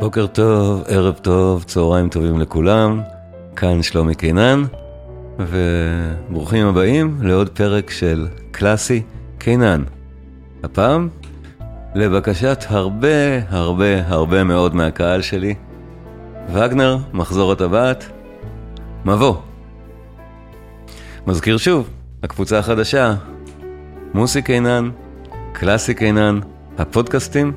בוקר טוב, ערב טוב, צהריים טובים לכולם, כאן שלומי קינן, וברוכים הבאים לעוד פרק של קלאסי קינן. הפעם, לבקשת הרבה הרבה הרבה מאוד מהקהל שלי, וגנר, מחזור הטבעת, מבוא. מזכיר שוב, הקבוצה החדשה, מוסי קינן, קלאסי קינן, הפודקאסטים,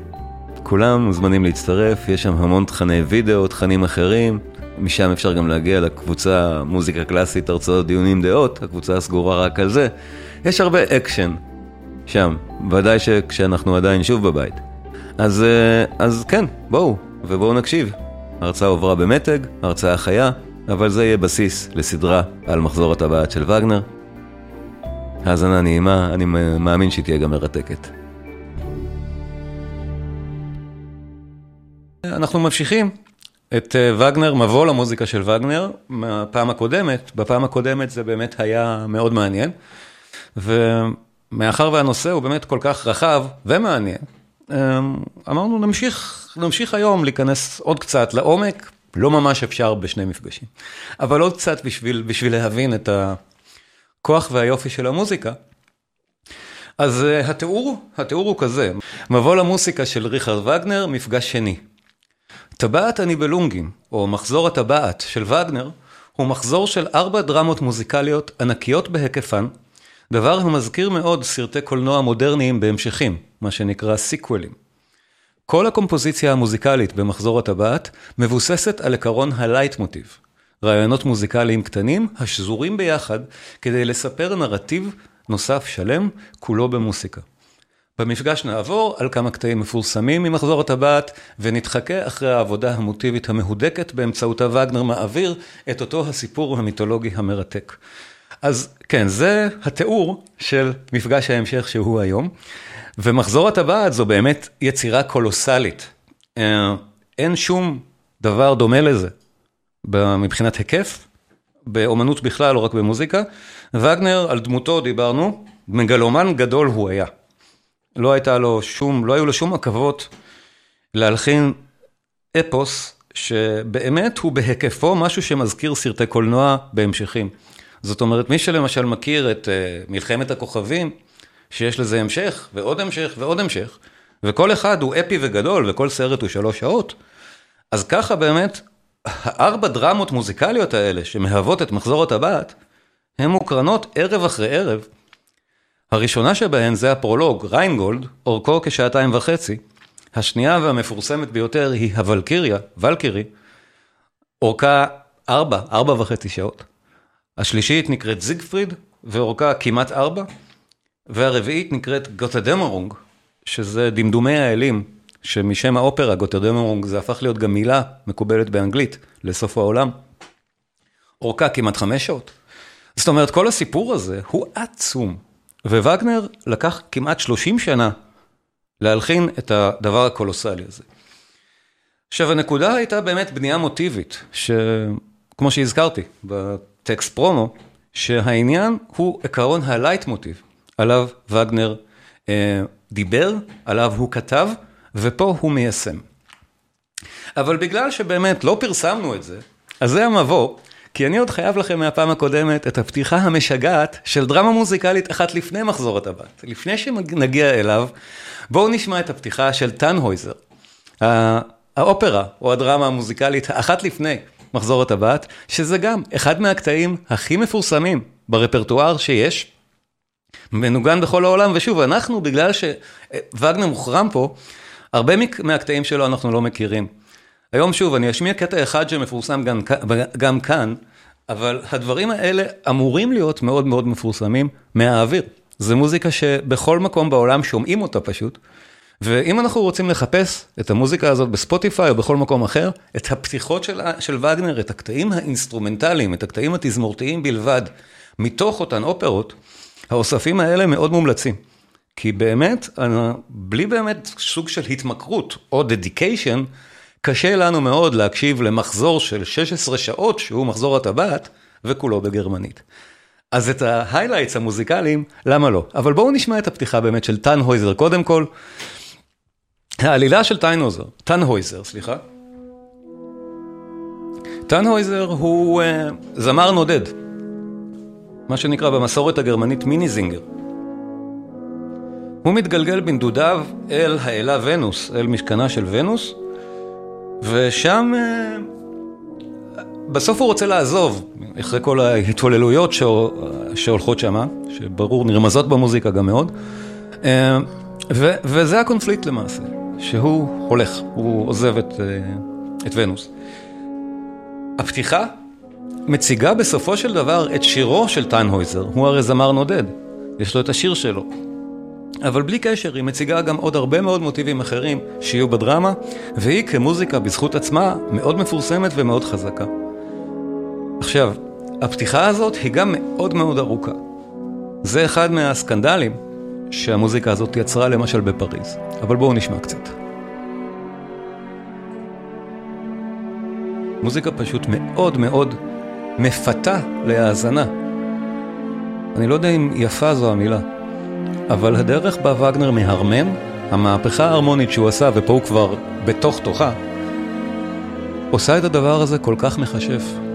כולם מוזמנים להצטרף, יש שם המון תכני וידאו, תכנים אחרים, משם אפשר גם להגיע לקבוצה מוזיקה קלאסית, הרצאות, דיונים, דעות, הקבוצה הסגורה רק על זה. יש הרבה אקשן שם, ודאי שכשאנחנו עדיין שוב בבית. אז, אה, אז כן, בואו, ובואו נקשיב. ההרצאה הועברה במתג, הרצאה חיה, אבל זה יהיה בסיס לסדרה על מחזור הטבעת של וגנר. האזנה נעימה, אני מאמין שהיא תהיה גם מרתקת. אנחנו ממשיכים את אה, וגנר, מבוא למוזיקה של וגנר, מהפעם הקודמת, בפעם הקודמת זה באמת היה מאוד מעניין, ומאחר והנושא הוא באמת כל כך רחב ומעניין, אה, אמרנו נמשיך, נמשיך היום להיכנס עוד קצת לעומק, לא ממש אפשר בשני מפגשים, אבל עוד קצת בשביל, בשביל להבין את הכוח והיופי של המוזיקה. אז uh, התיאור, התיאור הוא כזה, מבוא למוסיקה של ריכרד וגנר, מפגש שני. טבעת הניבלונגים, או מחזור הטבעת של וגנר, הוא מחזור של ארבע דרמות מוזיקליות ענקיות בהיקפן, דבר המזכיר מאוד סרטי קולנוע מודרניים בהמשכים, מה שנקרא סיקוולים. כל הקומפוזיציה המוזיקלית במחזור הטבעת מבוססת על עקרון הלייט מוטיב, רעיונות מוזיקליים קטנים השזורים ביחד כדי לספר נרטיב נוסף שלם, כולו במוסיקה. במפגש נעבור על כמה קטעים מפורסמים ממחזור הטבעת ונתחכה אחרי העבודה המוטיבית המהודקת באמצעותה וגנר מעביר את אותו הסיפור המיתולוגי המרתק. אז כן, זה התיאור של מפגש ההמשך שהוא היום, ומחזור הטבעת זו באמת יצירה קולוסלית. אה, אין שום דבר דומה לזה מבחינת היקף, באומנות בכלל, לא רק במוזיקה. וגנר, על דמותו דיברנו, מגלומן גדול הוא היה. לא הייתה לו שום, לא היו לו שום עכבות להלחין אפוס שבאמת הוא בהיקפו משהו שמזכיר סרטי קולנוע בהמשכים. זאת אומרת, מי שלמשל מכיר את uh, מלחמת הכוכבים, שיש לזה המשך, ועוד המשך, ועוד המשך, וכל אחד הוא אפי וגדול, וכל סרט הוא שלוש שעות, אז ככה באמת, הארבע דרמות מוזיקליות האלה, שמהוות את מחזור הטבעת, הן מוקרנות ערב אחרי ערב, הראשונה שבהן זה הפרולוג, ריינגולד, אורכו כשעתיים וחצי. השנייה והמפורסמת ביותר היא הוולקיריה, ולקירי, אורכה ארבע, ארבע וחצי שעות. השלישית נקראת זיגפריד, ואורכה כמעט ארבע. והרביעית נקראת גוטדמרונג, שזה דמדומי האלים, שמשם האופרה גוטדמרונג זה הפך להיות גם מילה מקובלת באנגלית לסוף העולם. אורכה כמעט חמש שעות. זאת אומרת, כל הסיפור הזה הוא עצום. ווגנר לקח כמעט 30 שנה להלחין את הדבר הקולוסלי הזה. עכשיו, הנקודה הייתה באמת בנייה מוטיבית, שכמו שהזכרתי בטקסט פרומו, שהעניין הוא עקרון הלייט מוטיב, עליו וגנר אה, דיבר, עליו הוא כתב, ופה הוא מיישם. אבל בגלל שבאמת לא פרסמנו את זה, אז זה המבוא כי אני עוד חייב לכם מהפעם הקודמת את הפתיחה המשגעת של דרמה מוזיקלית אחת לפני מחזור הטבעת. לפני שנגיע אליו, בואו נשמע את הפתיחה של טנהויזר. האופרה, או הדרמה המוזיקלית האחת לפני מחזור הטבעת, שזה גם אחד מהקטעים הכי מפורסמים ברפרטואר שיש. מנוגן בכל העולם, ושוב, אנחנו, בגלל שווגנר מוחרם פה, הרבה מהקטעים שלו אנחנו לא מכירים. היום שוב, אני אשמיע קטע אחד שמפורסם גם, גם כאן, אבל הדברים האלה אמורים להיות מאוד מאוד מפורסמים מהאוויר. זו מוזיקה שבכל מקום בעולם שומעים אותה פשוט, ואם אנחנו רוצים לחפש את המוזיקה הזאת בספוטיפיי או בכל מקום אחר, את הפתיחות של, של וגנר, את הקטעים האינסטרומנטליים, את הקטעים התזמורתיים בלבד, מתוך אותן אופרות, האוספים האלה מאוד מומלצים. כי באמת, בלי באמת סוג של התמכרות או dedication, קשה לנו מאוד להקשיב למחזור של 16 שעות, שהוא מחזור הטבעת, וכולו בגרמנית. אז את ה highlights המוזיקליים, למה לא? אבל בואו נשמע את הפתיחה באמת של טנהויזר קודם כל. העלילה של טיינהויזר, טנהויזר, סליחה. טנהויזר הוא uh, זמר נודד, מה שנקרא במסורת הגרמנית מיני זינגר. הוא מתגלגל בנדודיו אל האלה ונוס, אל משכנה של ונוס, ושם uh, בסוף הוא רוצה לעזוב, אחרי כל ההתהוללויות שהולכות שמה, שברור נרמזות במוזיקה גם מאוד, uh, ו- וזה הקונפליקט למעשה, שהוא הולך, הוא עוזב את, uh, את ונוס. הפתיחה מציגה בסופו של דבר את שירו של טנהויזר, הוא הרי זמר נודד, יש לו את השיר שלו. אבל בלי קשר, היא מציגה גם עוד הרבה מאוד מוטיבים אחרים שיהיו בדרמה, והיא כמוזיקה בזכות עצמה מאוד מפורסמת ומאוד חזקה. עכשיו, הפתיחה הזאת היא גם מאוד מאוד ארוכה. זה אחד מהסקנדלים שהמוזיקה הזאת יצרה למשל בפריז. אבל בואו נשמע קצת. מוזיקה פשוט מאוד מאוד מפתה להאזנה. אני לא יודע אם יפה זו המילה, אבל הדרך בה וגנר מהרמם, המהפכה ההרמונית שהוא עשה, ופה הוא כבר בתוך תוכה, עושה את הדבר הזה כל כך מכשף.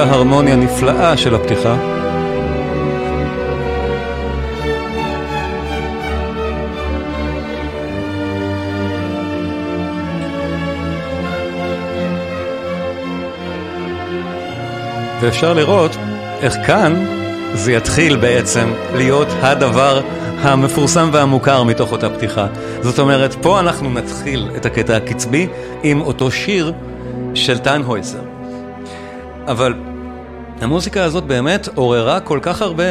אותה הרמוניה נפלאה של הפתיחה. ואפשר לראות איך כאן זה יתחיל בעצם להיות הדבר המפורסם והמוכר מתוך אותה פתיחה. זאת אומרת, פה אנחנו נתחיל את הקטע הקצבי עם אותו שיר של טנהויזר. אבל המוזיקה הזאת באמת עוררה כל כך הרבה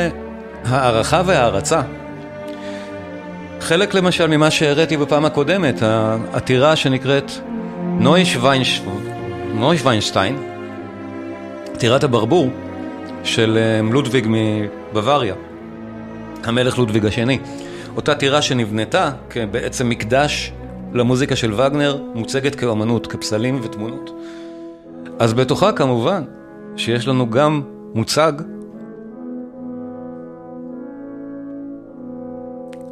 הערכה והערצה. חלק למשל ממה שהראיתי בפעם הקודמת, העתירה שנקראת נויש ויינשטיין, עתירת הברבור של אה, לודוויג מבוואריה, המלך לודוויג השני. אותה טירה שנבנתה כבעצם מקדש למוזיקה של וגנר, מוצגת כאמנות, כפסלים ותמונות. אז בתוכה כמובן שיש לנו גם מוצג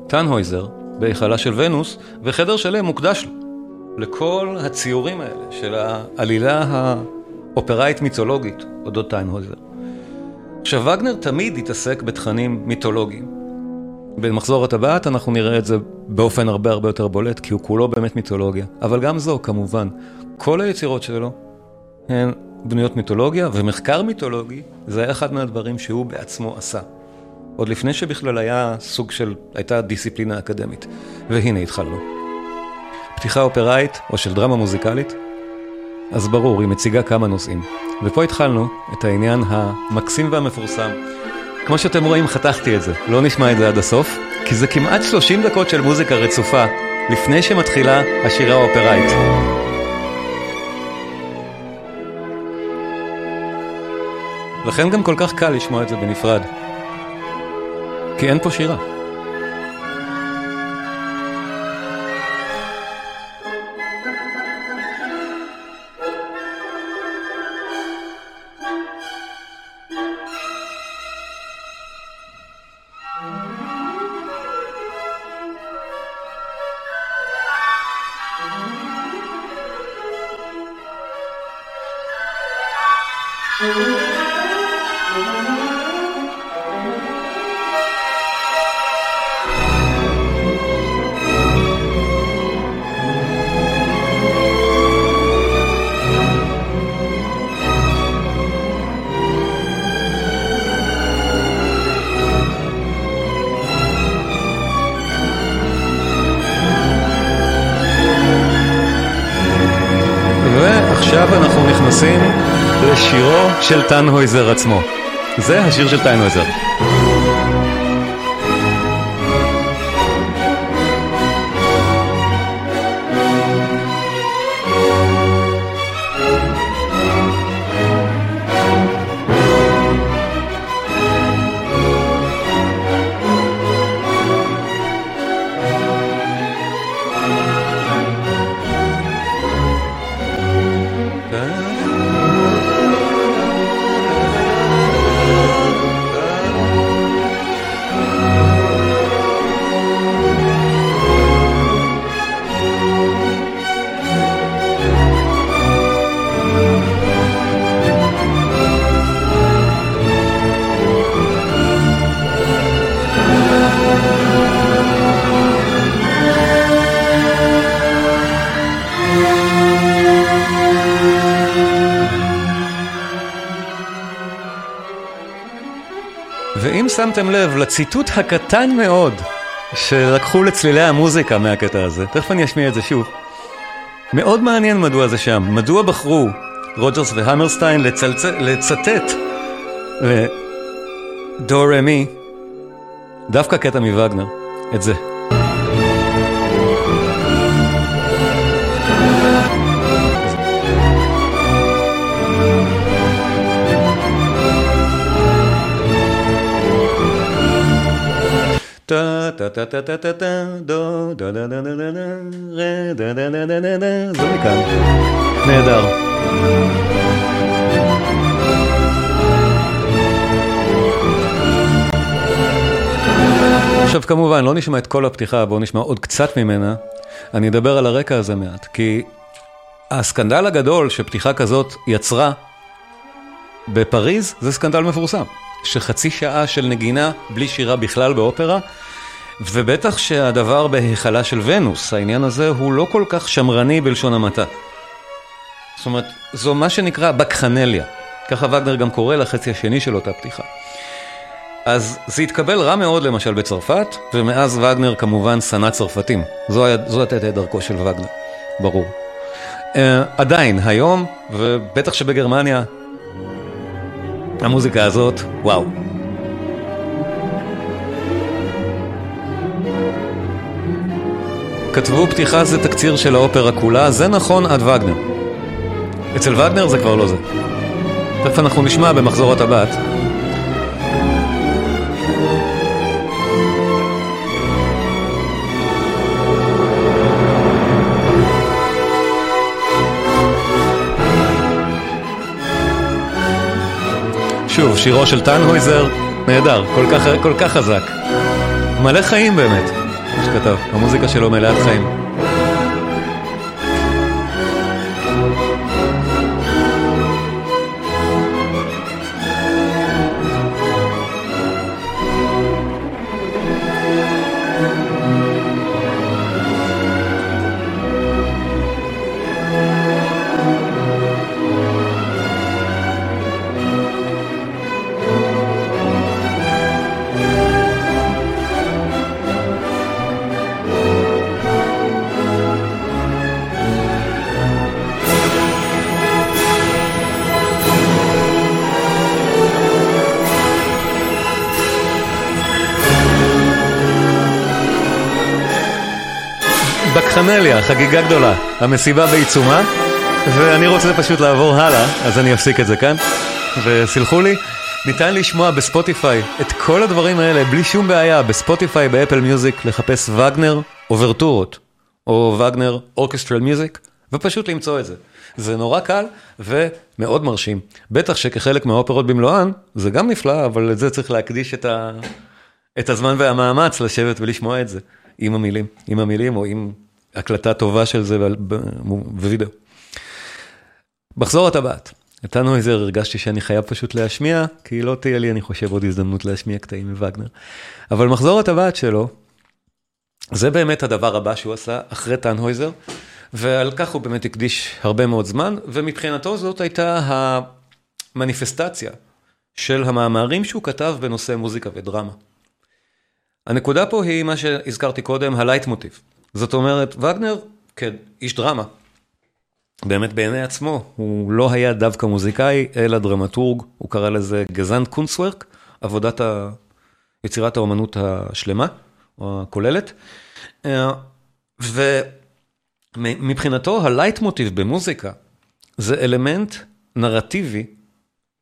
טנהויזר בהיכלה של ונוס, וחדר שלם מוקדש לו, לכל הציורים האלה של העלילה האופראית מיתולוגית אודות טנהויזר. עכשיו, וגנר תמיד התעסק בתכנים מיתולוגיים. במחזור הטבעת אנחנו נראה את זה באופן הרבה הרבה יותר בולט, כי הוא כולו באמת מיתולוגיה. אבל גם זו, כמובן, כל היצירות שלו הן דמויות מיתולוגיה, ומחקר מיתולוגי זה היה אחד מהדברים שהוא בעצמו עשה. עוד לפני שבכלל היה סוג של, הייתה דיסציפלינה אקדמית. והנה התחלנו. פתיחה אופראית או של דרמה מוזיקלית, אז ברור, היא מציגה כמה נושאים. ופה התחלנו את העניין המקסים והמפורסם. כמו שאתם רואים, חתכתי את זה, לא נשמע את זה עד הסוף, כי זה כמעט 30 דקות של מוזיקה רצופה, לפני שמתחילה השירה האופראית. לכן גם כל כך קל לשמוע את זה בנפרד. כי אין פה שירה. של טנהויזר עצמו. זה השיר של טנהויזר. שמתם לב לציטוט הקטן מאוד שלקחו לצלילי המוזיקה מהקטע הזה, תכף אני אשמיע את זה שוב. מאוד מעניין מדוע זה שם. מדוע בחרו רוג'רס והמרסטיין לצלצ... לצטט לדו רמי, דווקא קטע מווגנר, את זה. זה מכאן. נהדר. עכשיו כמובן לא נשמע את כל הפתיחה, בואו נשמע עוד קצת ממנה. אני אדבר על הרקע הזה מעט, כי הסקנדל הגדול שפתיחה כזאת יצרה בפריז זה סקנדל מפורסם. שחצי שעה של נגינה בלי שירה בכלל באופרה, ובטח שהדבר בהיכלה של ונוס, העניין הזה הוא לא כל כך שמרני בלשון המעטה. זאת אומרת, זו מה שנקרא בקחנליה. ככה וגנר גם קורא לחצי השני של אותה פתיחה. אז זה התקבל רע מאוד למשל בצרפת, ומאז וגנר כמובן שנא צרפתים. זו הייתה דרכו של וגנר, ברור. Uh, עדיין, היום, ובטח שבגרמניה, המוזיקה הזאת, וואו. כתבו פתיחה זה תקציר של האופרה כולה, זה נכון עד וגנר. אצל וגנר זה כבר לא זה. תכף אנחנו נשמע במחזור הטבעת. שוב, שירו של טנהויזר, נהדר, כל כך, כל כך חזק. מלא חיים באמת, מה שכתב, המוזיקה שלו מלאת חיים. חגיגה גדולה, המסיבה בעיצומה, ואני רוצה פשוט לעבור הלאה, אז אני אפסיק את זה כאן, וסלחו לי. ניתן לשמוע בספוטיפיי את כל הדברים האלה בלי שום בעיה, בספוטיפיי, באפל מיוזיק, לחפש וגנר אוברטורות, או וגנר אורקסטרל מיוזיק, ופשוט למצוא את זה. זה נורא קל ומאוד מרשים. בטח שכחלק מהאופרות במלואן, זה גם נפלא, אבל לזה צריך להקדיש את, ה... את הזמן והמאמץ לשבת ולשמוע את זה, עם המילים, עם המילים או עם הקלטה טובה של זה בווידאו. מחזור הטבעת. את טנהויזר הרגשתי שאני חייב פשוט להשמיע, כי לא תהיה לי, אני חושב, עוד הזדמנות להשמיע קטעים מווגנר. אבל מחזור הטבעת שלו, זה באמת הדבר הבא שהוא עשה אחרי טנהויזר, ועל כך הוא באמת הקדיש הרבה מאוד זמן, ומבחינתו זאת הייתה המניפסטציה של המאמרים שהוא כתב בנושא מוזיקה ודרמה. הנקודה פה היא מה שהזכרתי קודם, הלייט מוטיב. זאת אומרת, וגנר, כאיש דרמה, באמת בעיני עצמו, הוא לא היה דווקא מוזיקאי, אלא דרמטורג, הוא קרא לזה Gesamtkunstwerk, עבודת ה... יצירת האומנות השלמה, או הכוללת. אה, ומבחינתו הלייט מוטיב במוזיקה זה אלמנט נרטיבי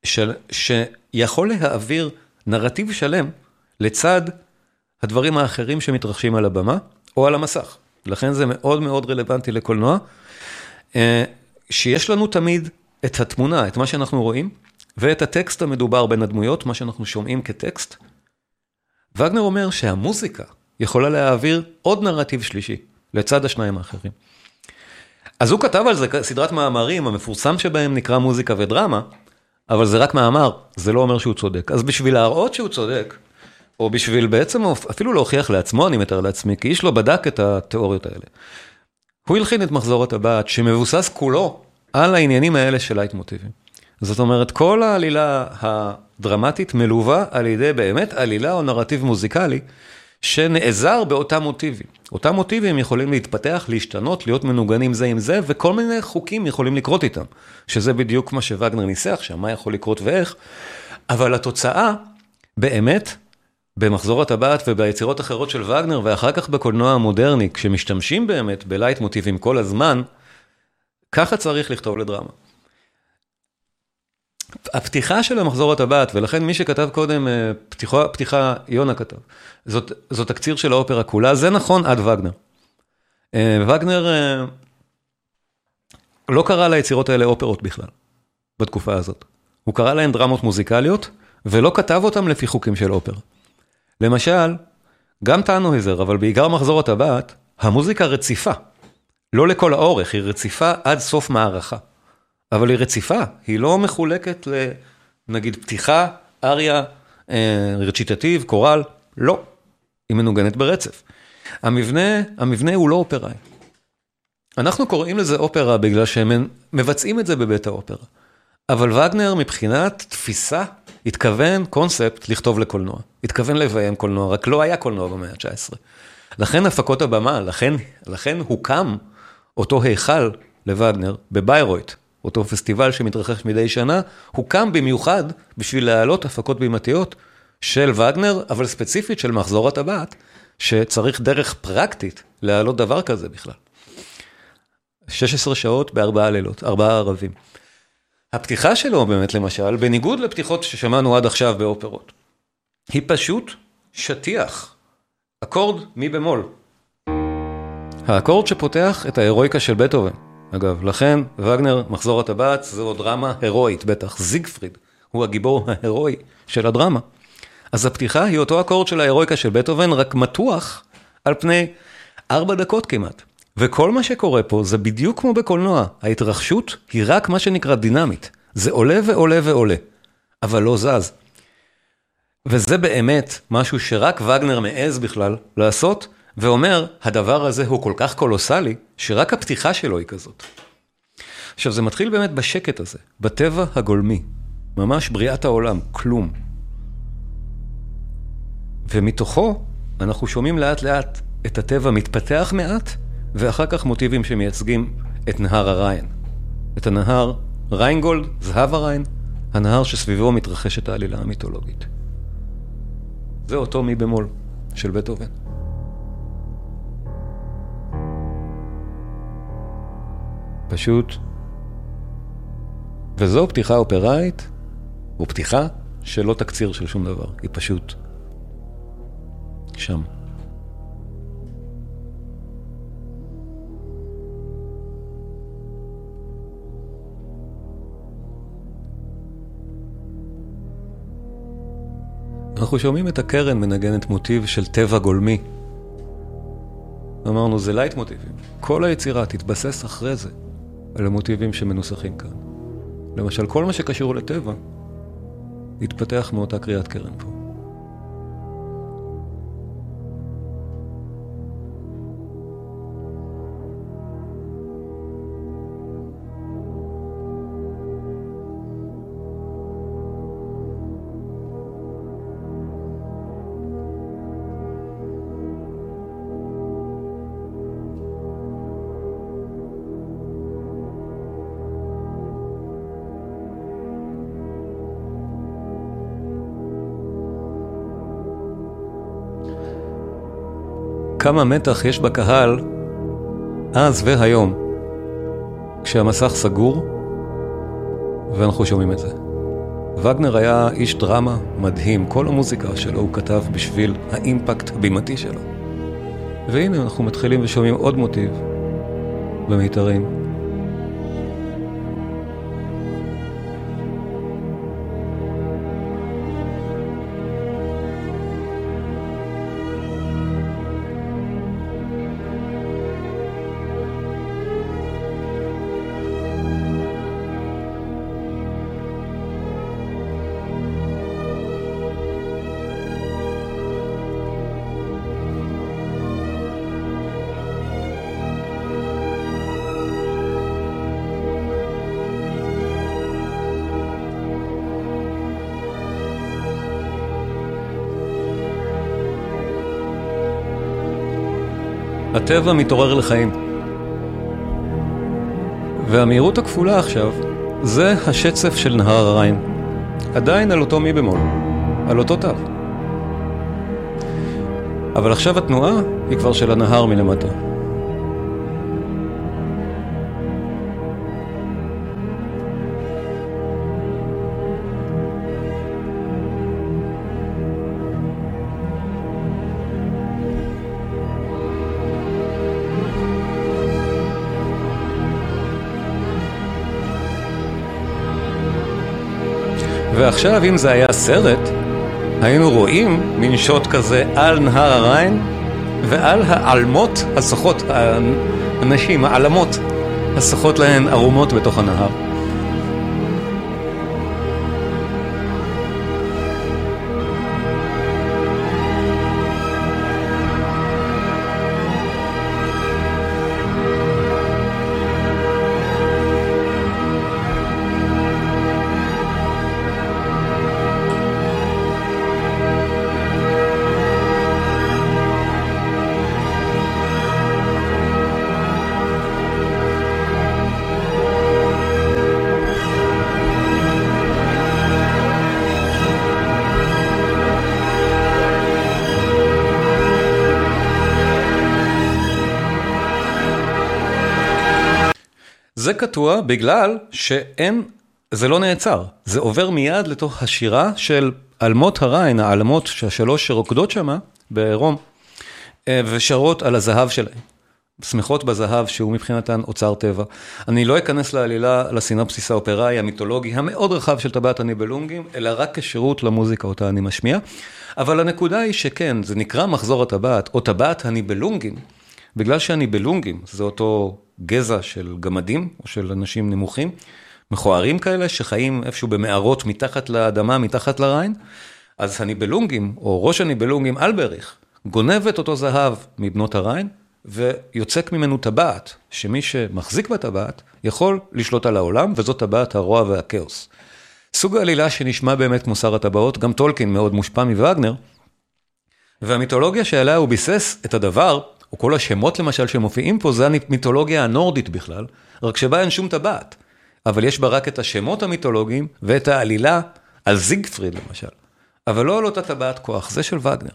של, שיכול להעביר נרטיב שלם לצד הדברים האחרים שמתרחשים על הבמה או על המסך. לכן זה מאוד מאוד רלוונטי לקולנוע. אה, שיש לנו תמיד את התמונה, את מה שאנחנו רואים, ואת הטקסט המדובר בין הדמויות, מה שאנחנו שומעים כטקסט. וגנר אומר שהמוזיקה יכולה להעביר עוד נרטיב שלישי, לצד השניים האחרים. אז הוא כתב על זה סדרת מאמרים, המפורסם שבהם נקרא מוזיקה ודרמה, אבל זה רק מאמר, זה לא אומר שהוא צודק. אז בשביל להראות שהוא צודק, או בשביל בעצם אפילו להוכיח לעצמו, אני מתאר לעצמי, כי איש לא בדק את התיאוריות האלה. הוא הלחין את מחזור הטבעת שמבוסס כולו על העניינים האלה של לייט מוטיבים. זאת אומרת, כל העלילה הדרמטית מלווה על ידי באמת עלילה או נרטיב מוזיקלי שנעזר באותם מוטיבים. אותם מוטיבים יכולים להתפתח, להשתנות, להיות מנוגנים זה עם זה, וכל מיני חוקים יכולים לקרות איתם, שזה בדיוק מה שווגנר ניסח שם, מה יכול לקרות ואיך, אבל התוצאה באמת במחזור הטבעת וביצירות אחרות של וגנר, ואחר כך בקולנוע המודרני, כשמשתמשים באמת בלייט מוטיבים כל הזמן, ככה צריך לכתוב לדרמה. הפתיחה של המחזור הטבעת, ולכן מי שכתב קודם, אה, פתיחה, פתיחה יונה כתב, זאת, זאת הקציר של האופרה כולה, זה נכון עד וגנר. אה, וגנר אה, לא קרא ליצירות האלה אופרות בכלל, בתקופה הזאת. הוא קרא להן דרמות מוזיקליות, ולא כתב אותן לפי חוקים של אופרה. למשל, גם טאנויזר, אבל בעיקר מחזור הטבעת, המוזיקה רציפה. לא לכל האורך, היא רציפה עד סוף מערכה. אבל היא רציפה, היא לא מחולקת לנגיד פתיחה, אריה, אה, רציטטיב, קורל, לא. היא מנוגנת ברצף. המבנה, המבנה הוא לא אופראי. אנחנו קוראים לזה אופרה בגלל שהם מבצעים את זה בבית האופרה. אבל וגנר מבחינת תפיסה התכוון קונספט לכתוב לקולנוע, התכוון לביים קולנוע, רק לא היה קולנוע במאה ה-19. לכן הפקות הבמה, לכן, לכן הוקם אותו היכל לווגנר בביירויט, אותו פסטיבל שמתרחש מדי שנה, הוקם במיוחד בשביל להעלות הפקות בימתיות של וגנר, אבל ספציפית של מחזור הטבעת, שצריך דרך פרקטית להעלות דבר כזה בכלל. 16 שעות בארבעה לילות, ארבעה ערבים. הפתיחה שלו באמת למשל, בניגוד לפתיחות ששמענו עד עכשיו באופרות, היא פשוט שטיח, אקורד מי במול. האקורד שפותח את ההירואיקה של בטהובן. אגב, לכן וגנר, מחזור הטבעת, זו דרמה הירואית, בטח. זיגפריד הוא הגיבור ההירואי של הדרמה. אז הפתיחה היא אותו אקורד של ההירואיקה של בטהובן, רק מתוח על פני ארבע דקות כמעט. וכל מה שקורה פה זה בדיוק כמו בקולנוע, ההתרחשות היא רק מה שנקרא דינמית. זה עולה ועולה ועולה, אבל לא זז. וזה באמת משהו שרק וגנר מעז בכלל לעשות, ואומר, הדבר הזה הוא כל כך קולוסלי, שרק הפתיחה שלו היא כזאת. עכשיו, זה מתחיל באמת בשקט הזה, בטבע הגולמי, ממש בריאת העולם, כלום. ומתוכו אנחנו שומעים לאט לאט את הטבע מתפתח מעט, ואחר כך מוטיבים שמייצגים את נהר הריין. את הנהר ריינגולד, זהב הריין, הנהר שסביבו מתרחשת העלילה המיתולוגית. זה אותו מי במול של בטהובן. פשוט. וזו פתיחה אופראית, ופתיחה שלא תקציר של שום דבר, היא פשוט שם. אנחנו שומעים את הקרן מנגנת מוטיב של טבע גולמי. אמרנו, זה לייט מוטיבים. כל היצירה תתבסס אחרי זה על המוטיבים שמנוסחים כאן. למשל, כל מה שקשור לטבע התפתח מאותה קריאת קרן פה. כמה מתח יש בקהל אז והיום, כשהמסך סגור ואנחנו שומעים את זה. וגנר היה איש דרמה מדהים, כל המוזיקה שלו הוא כתב בשביל האימפקט הבימתי שלו. והנה אנחנו מתחילים ושומעים עוד מוטיב במיתרים. הטבע מתעורר לחיים. והמהירות הכפולה עכשיו, זה השצף של נהר הריין. עדיין על אותו מי במול, על אותו תו. אבל עכשיו התנועה היא כבר של הנהר מלמטה. ועכשיו, אם זה היה סרט, היינו רואים מין שוט כזה על נהר הריין ועל העלמות הסוחות, הנשים, העלמות הסוחות להן ערומות בתוך הנהר. זה קטוע בגלל שאין, זה לא נעצר, זה עובר מיד לתוך השירה של אלמות הריין, העלמות השלוש שרוקדות שמה בעירום, אה, ושרות על הזהב שלהן. שמחות בזהב שהוא מבחינתן אוצר טבע. אני לא אכנס לעלילה, לסינופסיס האופראי המיתולוגי המאוד רחב של טבעת הניבלונגים, אלא רק כשירות למוזיקה אותה אני משמיע. אבל הנקודה היא שכן, זה נקרא מחזור הטבעת, או טבעת הניבלונגים, בגלל שהניבלונגים זה אותו גזע של גמדים, או של אנשים נמוכים, מכוערים כאלה, שחיים איפשהו במערות מתחת לאדמה, מתחת לריין, אז הניבלונגים, או ראש הניבלונגים אלבריך, גונב את אותו זהב מבנות הריין, ויוצק ממנו טבעת, שמי שמחזיק בטבעת יכול לשלוט על העולם, וזאת טבעת הרוע והכאוס. סוג העלילה שנשמע באמת כמו שר הטבעות, גם טולקין מאוד מושפע מווגנר, והמיתולוגיה שעליה הוא ביסס את הדבר, או כל השמות למשל שמופיעים פה, זה המיתולוגיה הנורדית בכלל, רק שבה אין שום טבעת. אבל יש בה רק את השמות המיתולוגיים ואת העלילה על זיגפריד למשל. אבל לא על אותה טבעת כוח, זה של וגנר.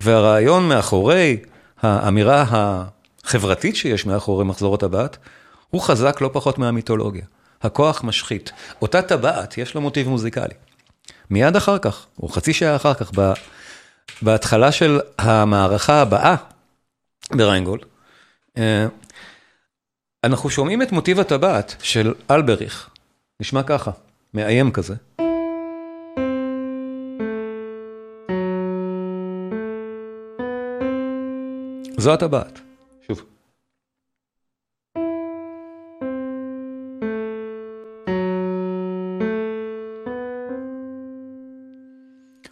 והרעיון מאחורי האמירה החברתית שיש מאחורי מחזור הטבעת, הוא חזק לא פחות מהמיתולוגיה. הכוח משחית. אותה טבעת, יש לה מוטיב מוזיקלי. מיד אחר כך, או חצי שעה אחר כך, בהתחלה של המערכה הבאה בריינגולד, אה, אנחנו שומעים את מוטיב הטבעת של אלבריך, נשמע ככה, מאיים כזה. זו הטבעת, שוב.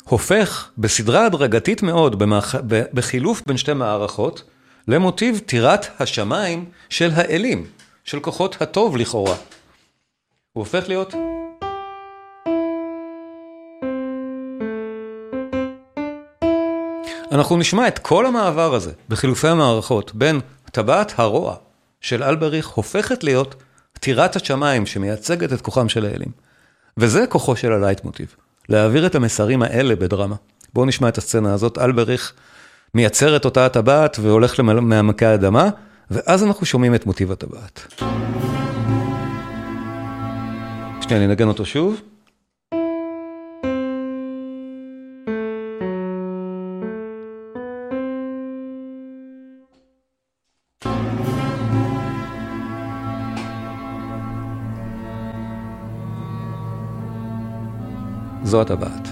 הופך בסדרה הדרגתית מאוד, במח... בחילוף בין שתי מערכות, למוטיב טירת השמיים של האלים, של כוחות הטוב לכאורה. הוא הופך להיות... אנחנו נשמע את כל המעבר הזה בחילופי המערכות בין טבעת הרוע של אלבריך הופכת להיות טירת השמיים שמייצגת את כוחם של האלים. וזה כוחו של הלייט מוטיב, להעביר את המסרים האלה בדרמה. בואו נשמע את הסצנה הזאת, אלבריך מייצר את אותה הטבעת והולך למעמקי האדמה, ואז אנחנו שומעים את מוטיב הטבעת. שנייה, אני אנגן אותו שוב. זו הטבעת.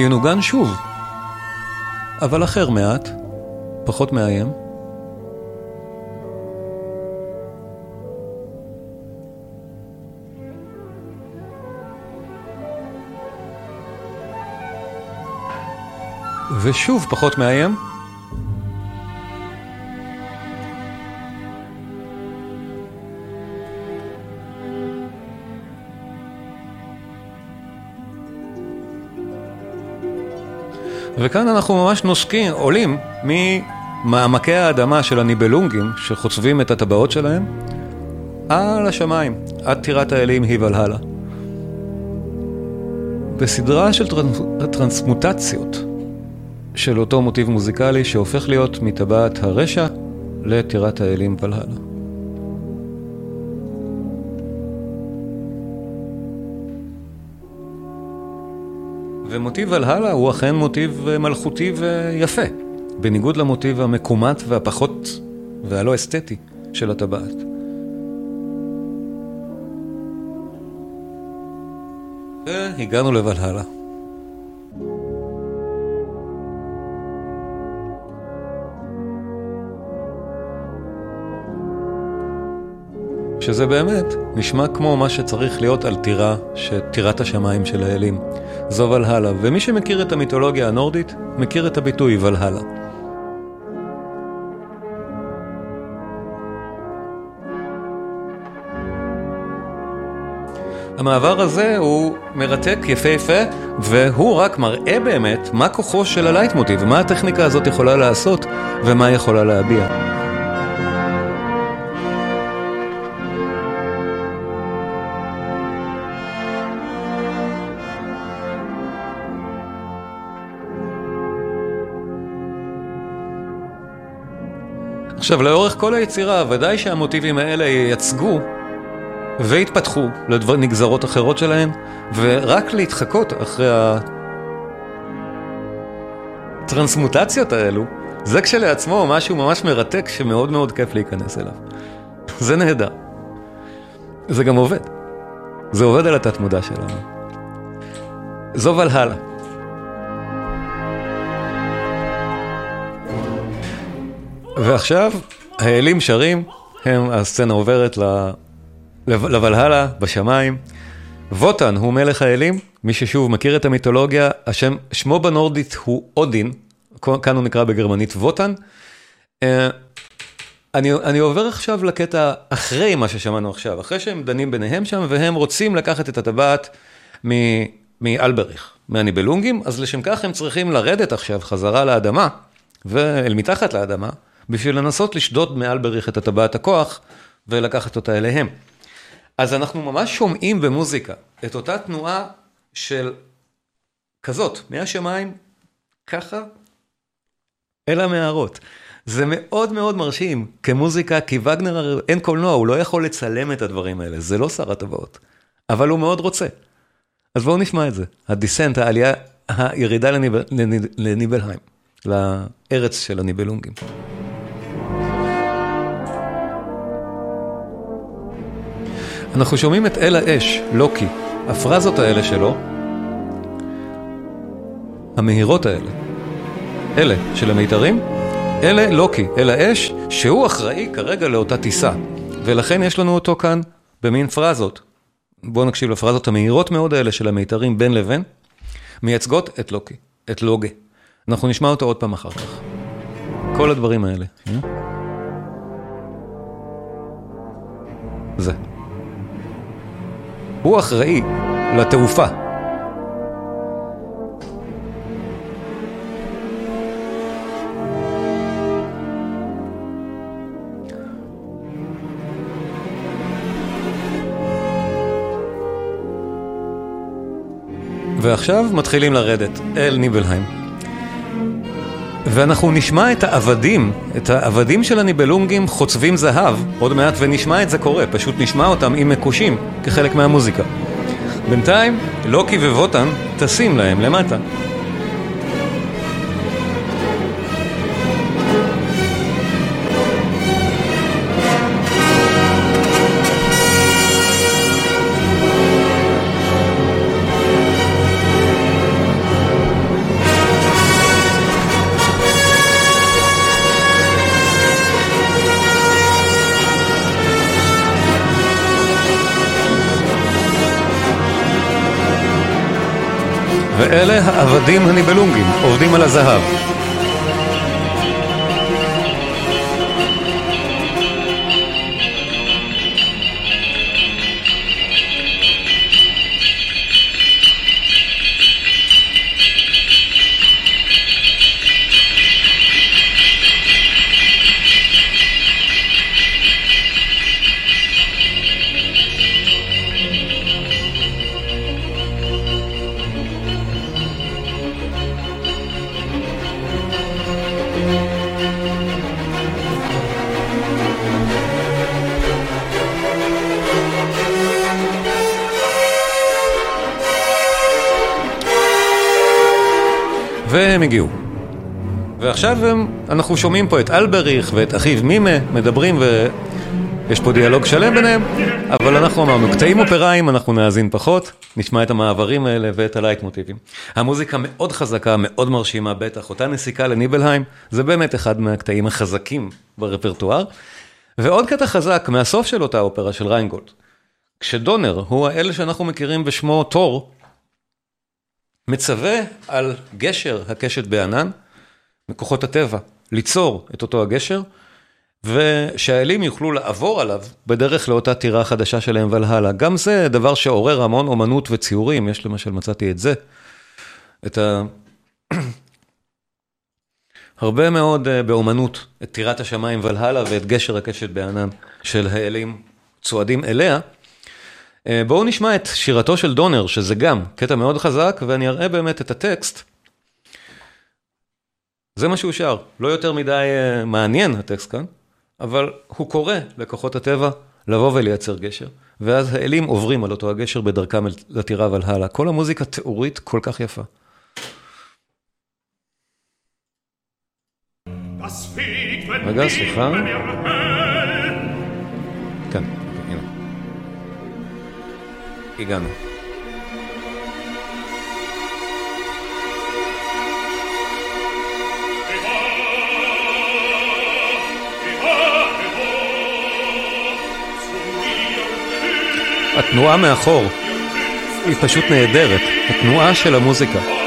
ינוגן שוב, אבל אחר מעט, פחות מאיים. ושוב פחות מאיים. וכאן אנחנו ממש נוסקים, עולים ממעמקי האדמה של הניבלונגים, שחוצבים את הטבעות שלהם, על השמיים, עד טירת האלים היא ולהלה. בסדרה של טרנסמוטציות של אותו מוטיב מוזיקלי שהופך להיות מטבעת הרשע לטירת האלים ולהלה. ומוטיב ולהלה הוא אכן מוטיב אה, מלכותי ויפה, בניגוד למוטיב המקומט והפחות והלא אסתטי של הטבעת. והגענו לוולהלה. שזה באמת נשמע כמו מה שצריך להיות על טירה, טירת השמיים של האלים. זו ולהלה, ומי שמכיר את המיתולוגיה הנורדית, מכיר את הביטוי ולהלה. המעבר הזה הוא מרתק, יפהפה, והוא רק מראה באמת מה כוחו של הלייטמוטיב, מה הטכניקה הזאת יכולה לעשות ומה היא יכולה להביע. עכשיו, לאורך כל היצירה, ודאי שהמוטיבים האלה ייצגו והתפתחו לנגזרות אחרות שלהם, ורק להתחקות אחרי הטרנסמוטציות האלו, זה כשלעצמו משהו ממש מרתק שמאוד מאוד כיף להיכנס אליו. זה נהדר. זה גם עובד. זה עובד על התת מודע שלנו. זו ולהלה. ועכשיו האלים שרים, הם, הסצנה עוברת לוולהלה, בשמיים. ווטן הוא מלך האלים, מי ששוב מכיר את המיתולוגיה, השם, שמו בנורדית הוא אודין, כאן הוא נקרא בגרמנית ווטן. אה, אני, אני עובר עכשיו לקטע אחרי מה ששמענו עכשיו, אחרי שהם דנים ביניהם שם, והם רוצים לקחת את הטבעת מאלבריך, מהניבלונגים, אז לשם כך הם צריכים לרדת עכשיו חזרה לאדמה, ואל מתחת לאדמה, בשביל לנסות לשדוד מאלבריך את הטבעת הכוח ולקחת אותה אליהם. אז אנחנו ממש שומעים במוזיקה את אותה תנועה של כזאת, מהשמיים, ככה, אל המערות. זה מאוד מאוד מרשים, כמוזיקה, כי וגנר אין קולנוע, הוא לא יכול לצלם את הדברים האלה, זה לא שר הטבעות, אבל הוא מאוד רוצה. אז בואו נשמע את זה, הדיסנט, העלייה, הירידה לניב, לניבלהיים, לארץ של הניבלונגים. אנחנו שומעים את אל האש, לוקי, הפרזות האלה שלו, המהירות האלה, אלה של המיתרים, אלה לוקי, אל האש, שהוא אחראי כרגע לאותה טיסה, ולכן יש לנו אותו כאן במין פרזות. בואו נקשיב לפרזות המהירות מאוד האלה של המיתרים בין לבין, מייצגות את לוקי, את לוגה. אנחנו נשמע אותו עוד פעם אחר כך. כל הדברים האלה. זה. הוא אחראי לתעופה. ועכשיו מתחילים לרדת אל ניבלהיים. ואנחנו נשמע את העבדים, את העבדים של הניבלונגים חוצבים זהב, עוד מעט ונשמע את זה קורה, פשוט נשמע אותם עם מקושים כחלק מהמוזיקה. בינתיים, לוקי וווטן טסים להם למטה. ואלה העבדים הניבלונגים, עובדים על הזהב. הגיעו. ועכשיו הם, אנחנו שומעים פה את אלבריך ואת אחיו מימה מדברים ויש פה דיאלוג שלם ביניהם, אבל אנחנו אמרנו, קטעים אופראיים אנחנו נאזין פחות, נשמע את המעברים האלה ואת הלייט מוטיבים. המוזיקה מאוד חזקה, מאוד מרשימה בטח, אותה נסיקה לניבלהיים, זה באמת אחד מהקטעים החזקים ברפרטואר. ועוד קטע חזק מהסוף של אותה אופרה של ריינגולד. כשדונר הוא האל שאנחנו מכירים בשמו תור, מצווה על גשר הקשת בענן, מכוחות הטבע, ליצור את אותו הגשר, ושהאלים יוכלו לעבור עליו בדרך לאותה טירה חדשה שלהם ולהלאה. גם זה דבר שעורר המון אומנות וציורים, יש למשל, מצאתי את זה, את ה... הרבה מאוד באומנות, את טירת השמיים ולהלאה ואת גשר הקשת בענן של האלים צועדים אליה. בואו נשמע את שירתו של דונר, שזה גם קטע מאוד חזק, ואני אראה באמת את הטקסט. זה מה שהוא שר, לא יותר מדי מעניין הטקסט כאן, אבל הוא קורא לכוחות הטבע לבוא ולייצר גשר, ואז האלים עוברים על אותו הגשר בדרכם לטירה ולהלאה. כל המוזיקה תיאורית כל כך יפה. רגע, סליחה. הגענו. התנועה מאחור היא פשוט נהדרת, התנועה של המוזיקה.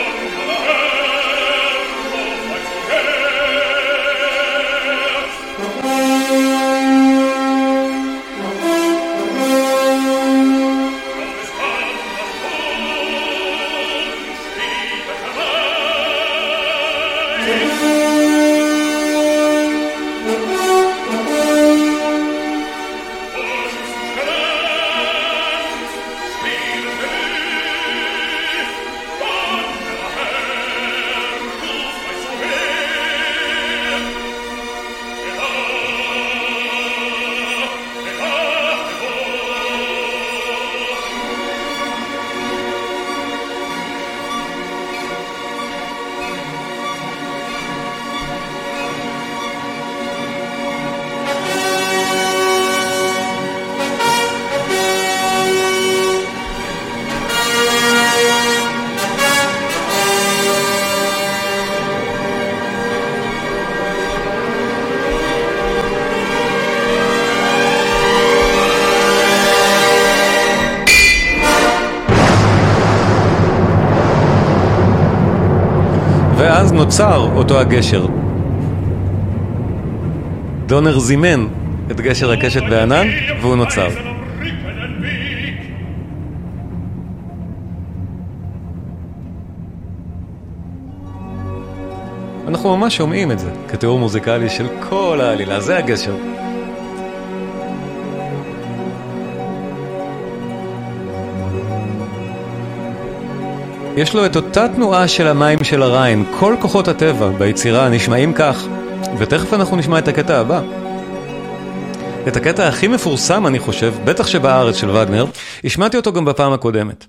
נוצר אותו הגשר. דונר זימן את גשר הקשת בענן, והוא נוצר. אנחנו ממש שומעים את זה כתיאור מוזיקלי של כל העלילה, זה הגשר. יש לו את אותה תנועה של המים של הריין, כל כוחות הטבע ביצירה נשמעים כך, ותכף אנחנו נשמע את הקטע הבא. את הקטע הכי מפורסם, אני חושב, בטח שבארץ של וגנר, השמעתי אותו גם בפעם הקודמת.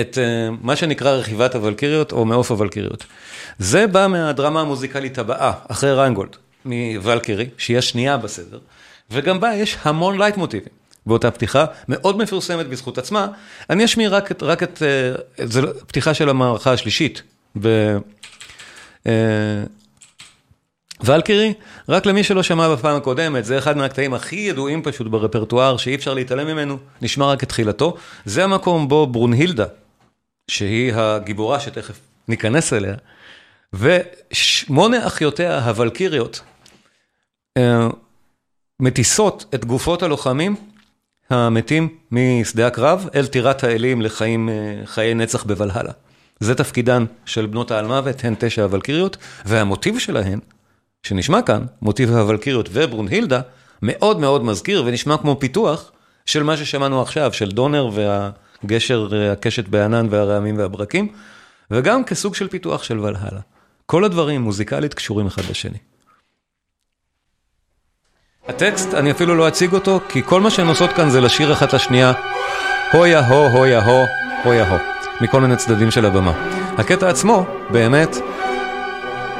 את אה, מה שנקרא רכיבת הוולקיריות או מעוף הוולקיריות. זה בא מהדרמה המוזיקלית הבאה, אחרי ריינגולד, מוולקירי, שהיא השנייה בסדר, וגם בה יש המון לייט מוטיבים. באותה פתיחה, מאוד מפורסמת בזכות עצמה. אני אשמיע רק את, רק את, uh, זה פתיחה של המערכה השלישית. ב, uh, ולקירי, רק למי שלא שמע בפעם הקודמת, זה אחד מהקטעים הכי ידועים פשוט ברפרטואר, שאי אפשר להתעלם ממנו, נשמע רק את תחילתו. זה המקום בו ברונהילדה, שהיא הגיבורה שתכף ניכנס אליה, ושמונה אחיותיה הוולקיריות, אה, מטיסות את גופות הלוחמים המתים משדה הקרב אל טירת האלים לחיים, אה, חיי נצח בוולהלה. זה תפקידן של בנות האלמוות, הן תשע הוולקיריות, והמוטיב שלהן שנשמע כאן, מוטיב הוולקיריות וברונהילדה, מאוד מאוד מזכיר ונשמע כמו פיתוח של מה ששמענו עכשיו, של דונר והגשר, הקשת בענן והרעמים והברקים, וגם כסוג של פיתוח של ולהלה. כל הדברים מוזיקלית קשורים אחד לשני. הטקסט, אני אפילו לא אציג אותו, כי כל מה שהן עושות כאן זה לשיר אחת לשנייה, הויה הו, הויה הו, הויה הו, מכל מיני צדדים של הבמה. הקטע עצמו, באמת,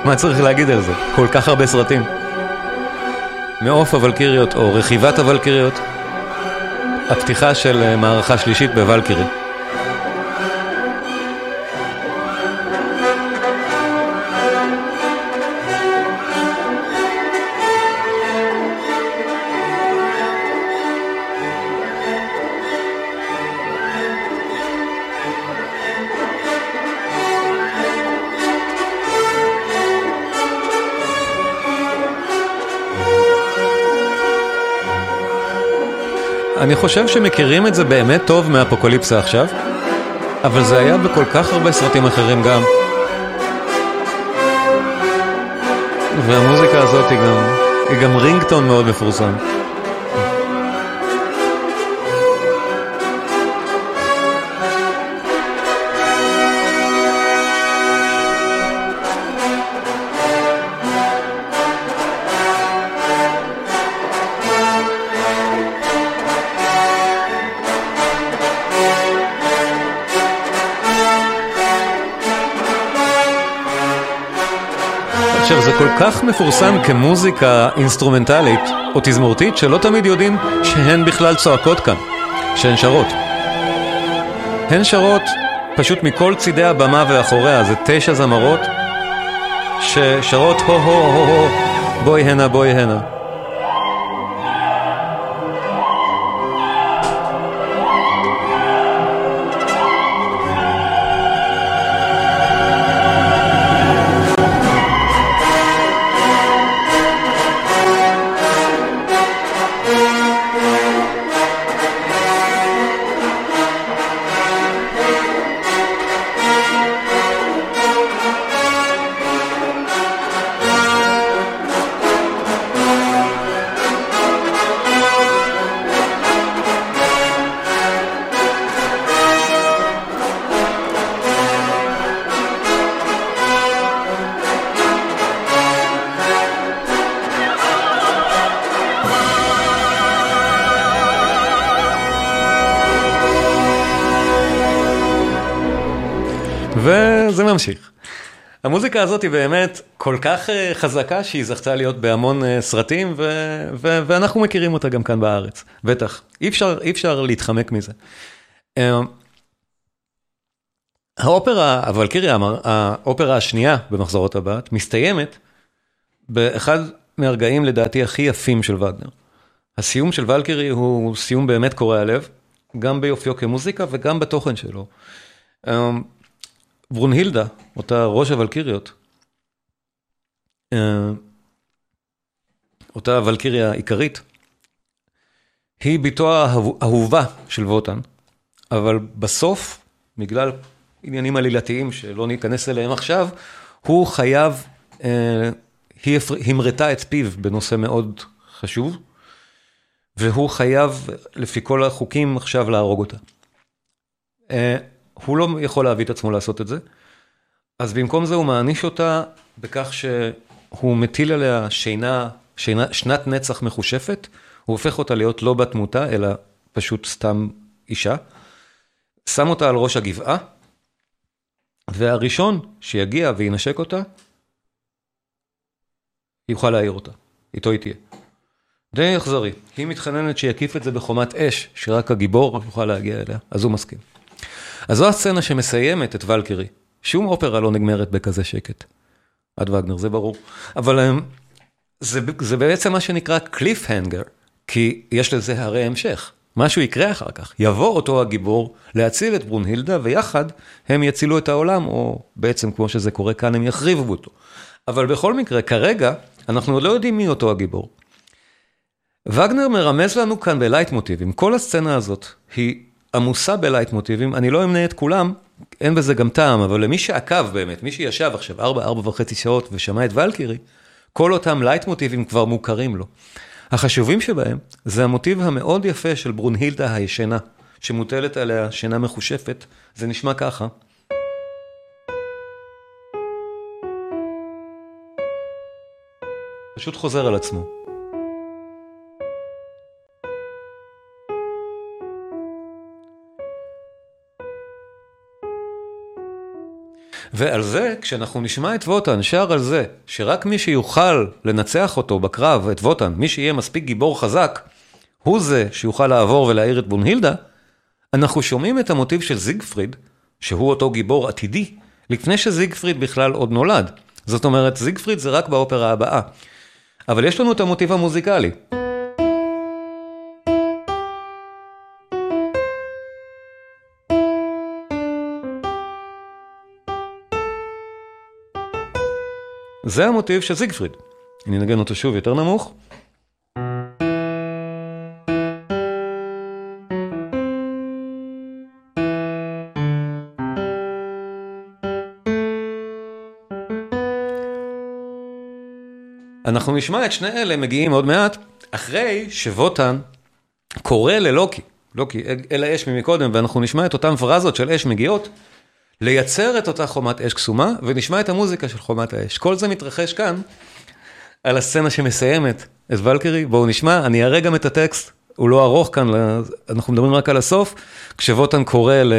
מה צריך להגיד על זה? כל כך הרבה סרטים. מעוף הוולקיריות או רכיבת הוולקיריות, הפתיחה של אה, מערכה שלישית בוולקירי. אני חושב שמכירים את זה באמת טוב מאפוקוליפסה עכשיו, אבל זה היה בכל כך הרבה סרטים אחרים גם. והמוזיקה הזאת היא גם, היא גם רינגטון מאוד מפורסם. כל כך מפורסם כמוזיקה אינסטרומנטלית או תזמורתית, שלא תמיד יודעים שהן בכלל צועקות כאן, שהן שרות. הן שרות פשוט מכל צידי הבמה ואחוריה, זה תשע זמרות ששרות הו הו הו הו, בואי הנה בואי הנה. המוזיקה הזאת היא באמת כל כך אה, חזקה שהיא זכתה להיות בהמון אה, סרטים ו- ו- ואנחנו מכירים אותה גם כאן בארץ, בטח. אי אפשר, אי אפשר להתחמק מזה. אה, האופרה, הוולקיריה, האופרה השנייה במחזור הטבעת, מסתיימת באחד מהרגעים לדעתי הכי יפים של וגנר. הסיום של ולקירי הוא סיום באמת קורע לב, גם ביופיו כמוזיקה וגם בתוכן שלו. ברונהילדה, אותה ראש הוולקיריות, אה, אותה הוולקיריה העיקרית, היא בתו האהובה של ווטן, אבל בסוף, בגלל עניינים עלילתיים שלא ניכנס אליהם עכשיו, הוא חייב, אה, היא המרתה את פיו בנושא מאוד חשוב, והוא חייב, לפי כל החוקים, עכשיו להרוג אותה. אה, הוא לא יכול להביא את עצמו לעשות את זה, אז במקום זה הוא מעניש אותה בכך שהוא מטיל עליה שינה, שינה, שנת נצח מחושפת, הוא הופך אותה להיות לא בת תמותה, אלא פשוט סתם אישה, שם אותה על ראש הגבעה, והראשון שיגיע וינשק אותה, יוכל להעיר אותה, איתו היא תהיה. די אכזרי, היא מתחננת שיקיף את זה בחומת אש, שרק הגיבור יוכל להגיע אליה, אז הוא מסכים. אז זו הסצנה שמסיימת את ולקרי. שום אופרה לא נגמרת בכזה שקט. עד וגנר, זה ברור. אבל אמ, זה, זה בעצם מה שנקרא קליף הנגר, כי יש לזה הרי המשך. משהו יקרה אחר כך. יבוא אותו הגיבור להציל את ברונהילדה, ויחד הם יצילו את העולם, או בעצם כמו שזה קורה כאן, הם יחריבו אותו. אבל בכל מקרה, כרגע, אנחנו עוד לא יודעים מי אותו הגיבור. וגנר מרמז לנו כאן בלייט מוטיבים. כל הסצנה הזאת היא עמוסה בלייט מוטיבים, אני לא אמנה את כולם, אין בזה גם טעם, אבל למי שעקב באמת, מי שישב עכשיו 4, 4 וחצי שעות ושמע את ולקירי, כל אותם לייט מוטיבים כבר מוכרים לו. החשובים שבהם זה המוטיב המאוד יפה של ברונהילדה הישנה, שמוטלת עליה שינה מכושפת, זה נשמע ככה. פשוט חוזר על עצמו. ועל זה, כשאנחנו נשמע את ווטן שר על זה, שרק מי שיוכל לנצח אותו בקרב, את ווטן, מי שיהיה מספיק גיבור חזק, הוא זה שיוכל לעבור ולהעיר את בונהילדה, אנחנו שומעים את המוטיב של זיגפריד, שהוא אותו גיבור עתידי, לפני שזיגפריד בכלל עוד נולד. זאת אומרת, זיגפריד זה רק באופרה הבאה. אבל יש לנו את המוטיב המוזיקלי. זה המוטיב של זיגפריד. אני אנגן אותו שוב יותר נמוך. אנחנו נשמע את שני אלה מגיעים עוד מעט, אחרי שווטן קורא ללוקי, לוקי, אל האש ממקודם, ואנחנו נשמע את אותן פרזות של אש מגיעות, לייצר את אותה חומת אש קסומה, ונשמע את המוזיקה של חומת האש. כל זה מתרחש כאן, על הסצנה שמסיימת את ולקרי. בואו נשמע, אני אראה גם את הטקסט, הוא לא ארוך כאן, אנחנו מדברים רק על הסוף, כשווטן קורא ל...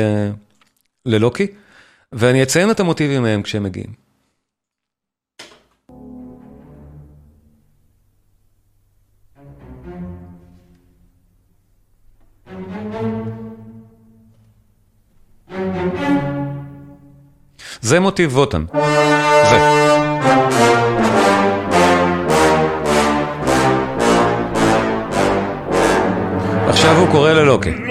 ללוקי, ואני אציין את המוטיבים מהם כשהם מגיעים. זה מוטיב ווטן. זה. עכשיו הוא קורא ללוקי.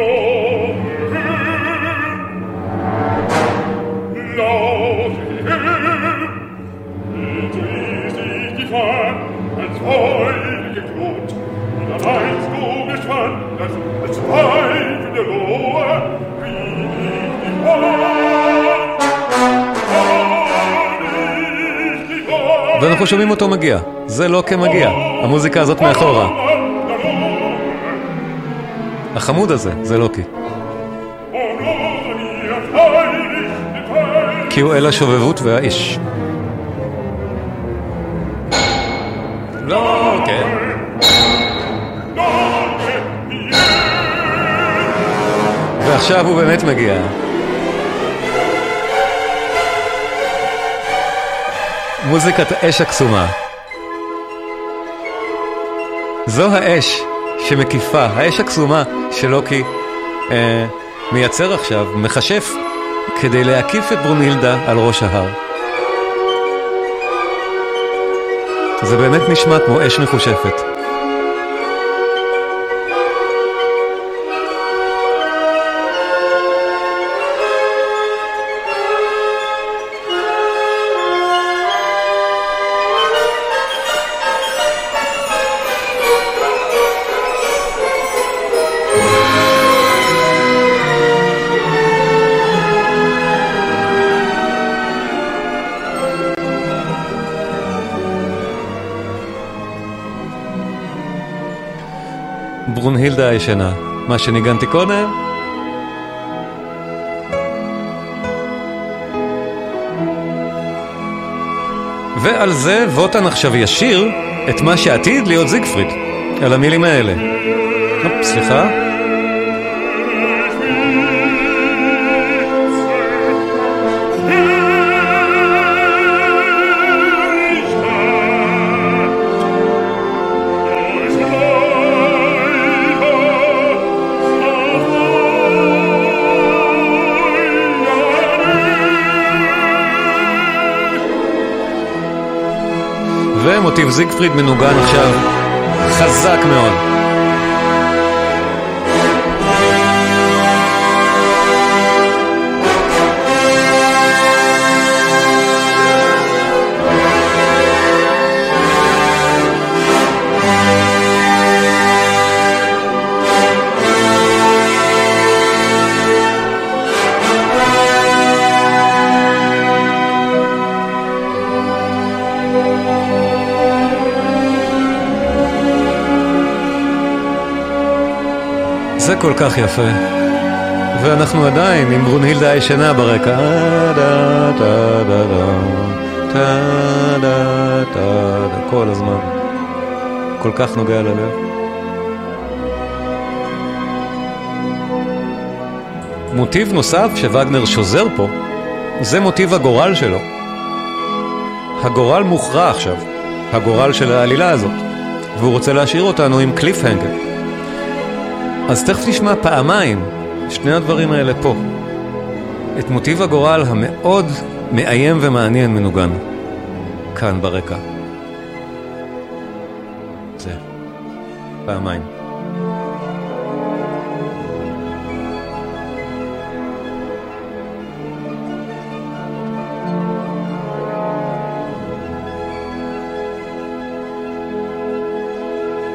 ואנחנו שומעים אותו מגיע. זה לא כמגיע, המוזיקה הזאת מאחורה. החמוד הזה, זה לוקי. כי הוא אל השובבות והאיש. לא, כן. ועכשיו הוא באמת מגיע. מוזיקת אש הקסומה. זו האש שמקיפה, האש הקסומה שלוקי אה, מייצר עכשיו, מכשף, כדי להקיף את ברונילדה על ראש ההר. זה באמת נשמע כמו אש מחושפת. הישנה. מה שניגנתי קודם? ועל זה ווטן עכשיו ישיר את מה שעתיד להיות זיגפריד, על המילים האלה. אופ, סליחה. ומוטיב זיגפריד מנוגן עכשיו חזק מאוד. זה כל כך יפה. ואנחנו עדיין עם ברונהילדה הישנה ברקע. כל הזמן. כל כך נוגע ללב. מוטיב נוסף שווגנר שוזר פה, זה מוטיב הגורל שלו. הגורל מוכרע עכשיו, הגורל של העלילה הזאת, והוא רוצה להשאיר אותנו עם קליפהנגר. אז תכף נשמע פעמיים, שני הדברים האלה פה. את מוטיב הגורל המאוד מאיים ומעניין מנוגן, כאן ברקע. זה, פעמיים.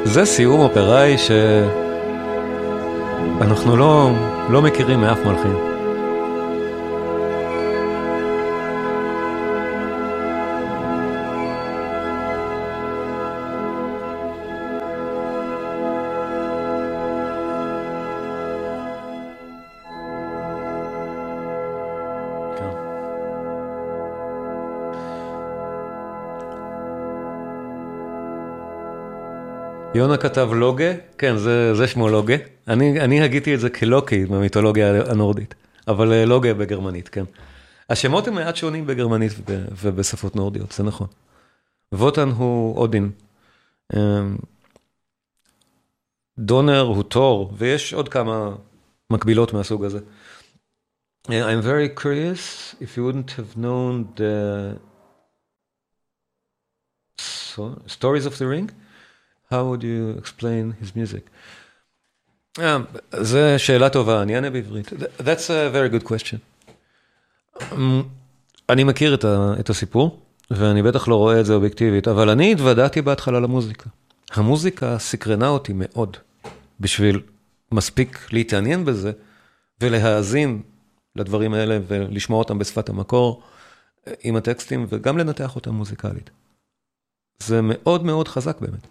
זה סיום אופראי ש... אנחנו לא, לא מכירים מאף מלחין. יונה כתב לוגה, כן, זה, זה שמו לוגה. אני, אני הגיתי את זה כלוקי במיתולוגיה הנורדית, אבל אה, לוגה בגרמנית, כן. השמות הם מעט שונים בגרמנית ובשפות נורדיות, זה נכון. ווטן הוא אודין. אמ, דונר הוא תור, ויש עוד כמה מקבילות מהסוג הזה. I'm very curious if you wouldn't have known the stories of the ring. How would you explain his music? Um, זו שאלה טובה, אני אענה בעברית. That's a very good question. Um, אני מכיר את, ה, את הסיפור, ואני בטח לא רואה את זה אובייקטיבית, אבל אני התוודעתי בהתחלה למוזיקה. המוזיקה סקרנה אותי מאוד, בשביל מספיק להתעניין בזה, ולהאזין לדברים האלה, ולשמוע אותם בשפת המקור, עם הטקסטים, וגם לנתח אותם מוזיקלית. זה מאוד מאוד חזק באמת.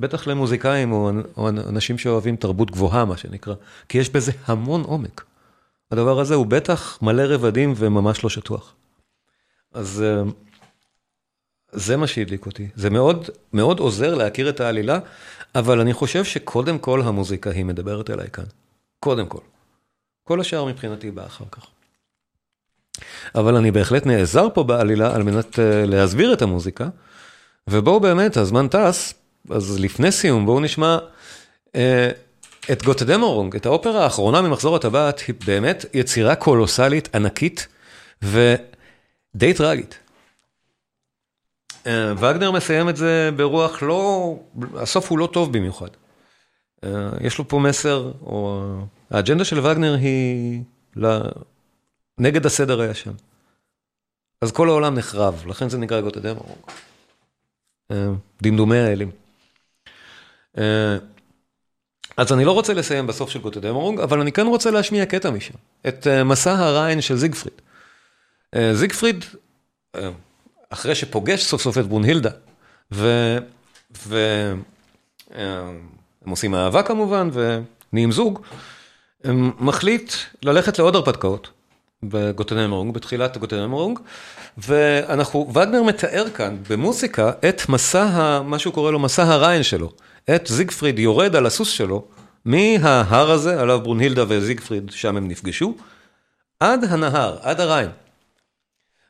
בטח למוזיקאים או, או אנשים שאוהבים תרבות גבוהה, מה שנקרא, כי יש בזה המון עומק. הדבר הזה הוא בטח מלא רבדים וממש לא שטוח. אז אה, זה מה שהדליק אותי. זה מאוד, מאוד עוזר להכיר את העלילה, אבל אני חושב שקודם כל המוזיקה היא מדברת אליי כאן. קודם כל. כל השאר מבחינתי בא אחר כך. אבל אני בהחלט נעזר פה בעלילה על מנת uh, להסביר את המוזיקה, ובואו באמת, הזמן טס, אז לפני סיום, בואו נשמע אה, את גוטדמורונג, את האופרה האחרונה ממחזור הטבעת, היא באמת יצירה קולוסלית, ענקית ודי טראגית. אה, וגנר מסיים את זה ברוח לא, הסוף הוא לא טוב במיוחד. אה, יש לו פה מסר, או האג'נדה של וגנר היא נגד הסדר הישן. אז כל העולם נחרב, לכן זה נקרא גוטדמורונג. אה, דמדומי האלים. אה, אז אני לא רוצה לסיים בסוף של גוטה דמורונג, אבל אני כן רוצה להשמיע קטע משם, את אה, מסע הריין של זיגפריד. אה, זיגפריד, אחרי שפוגש סוף סוף את ברונהילדה, ונותן הם עושים אהבה כמובן, ונהיים זוג, מחליט ללכת לעוד הרפתקאות בגוטנמרונג, בתחילת גוטנמרונג, ואנחנו, וגנר מתאר כאן במוסיקה את מסע, מה שהוא קורא לו מסע הריין שלו, את זיגפריד יורד על הסוס שלו, מההר הזה, עליו ברונהילדה וזיגפריד, שם הם נפגשו, עד הנהר, עד הריין.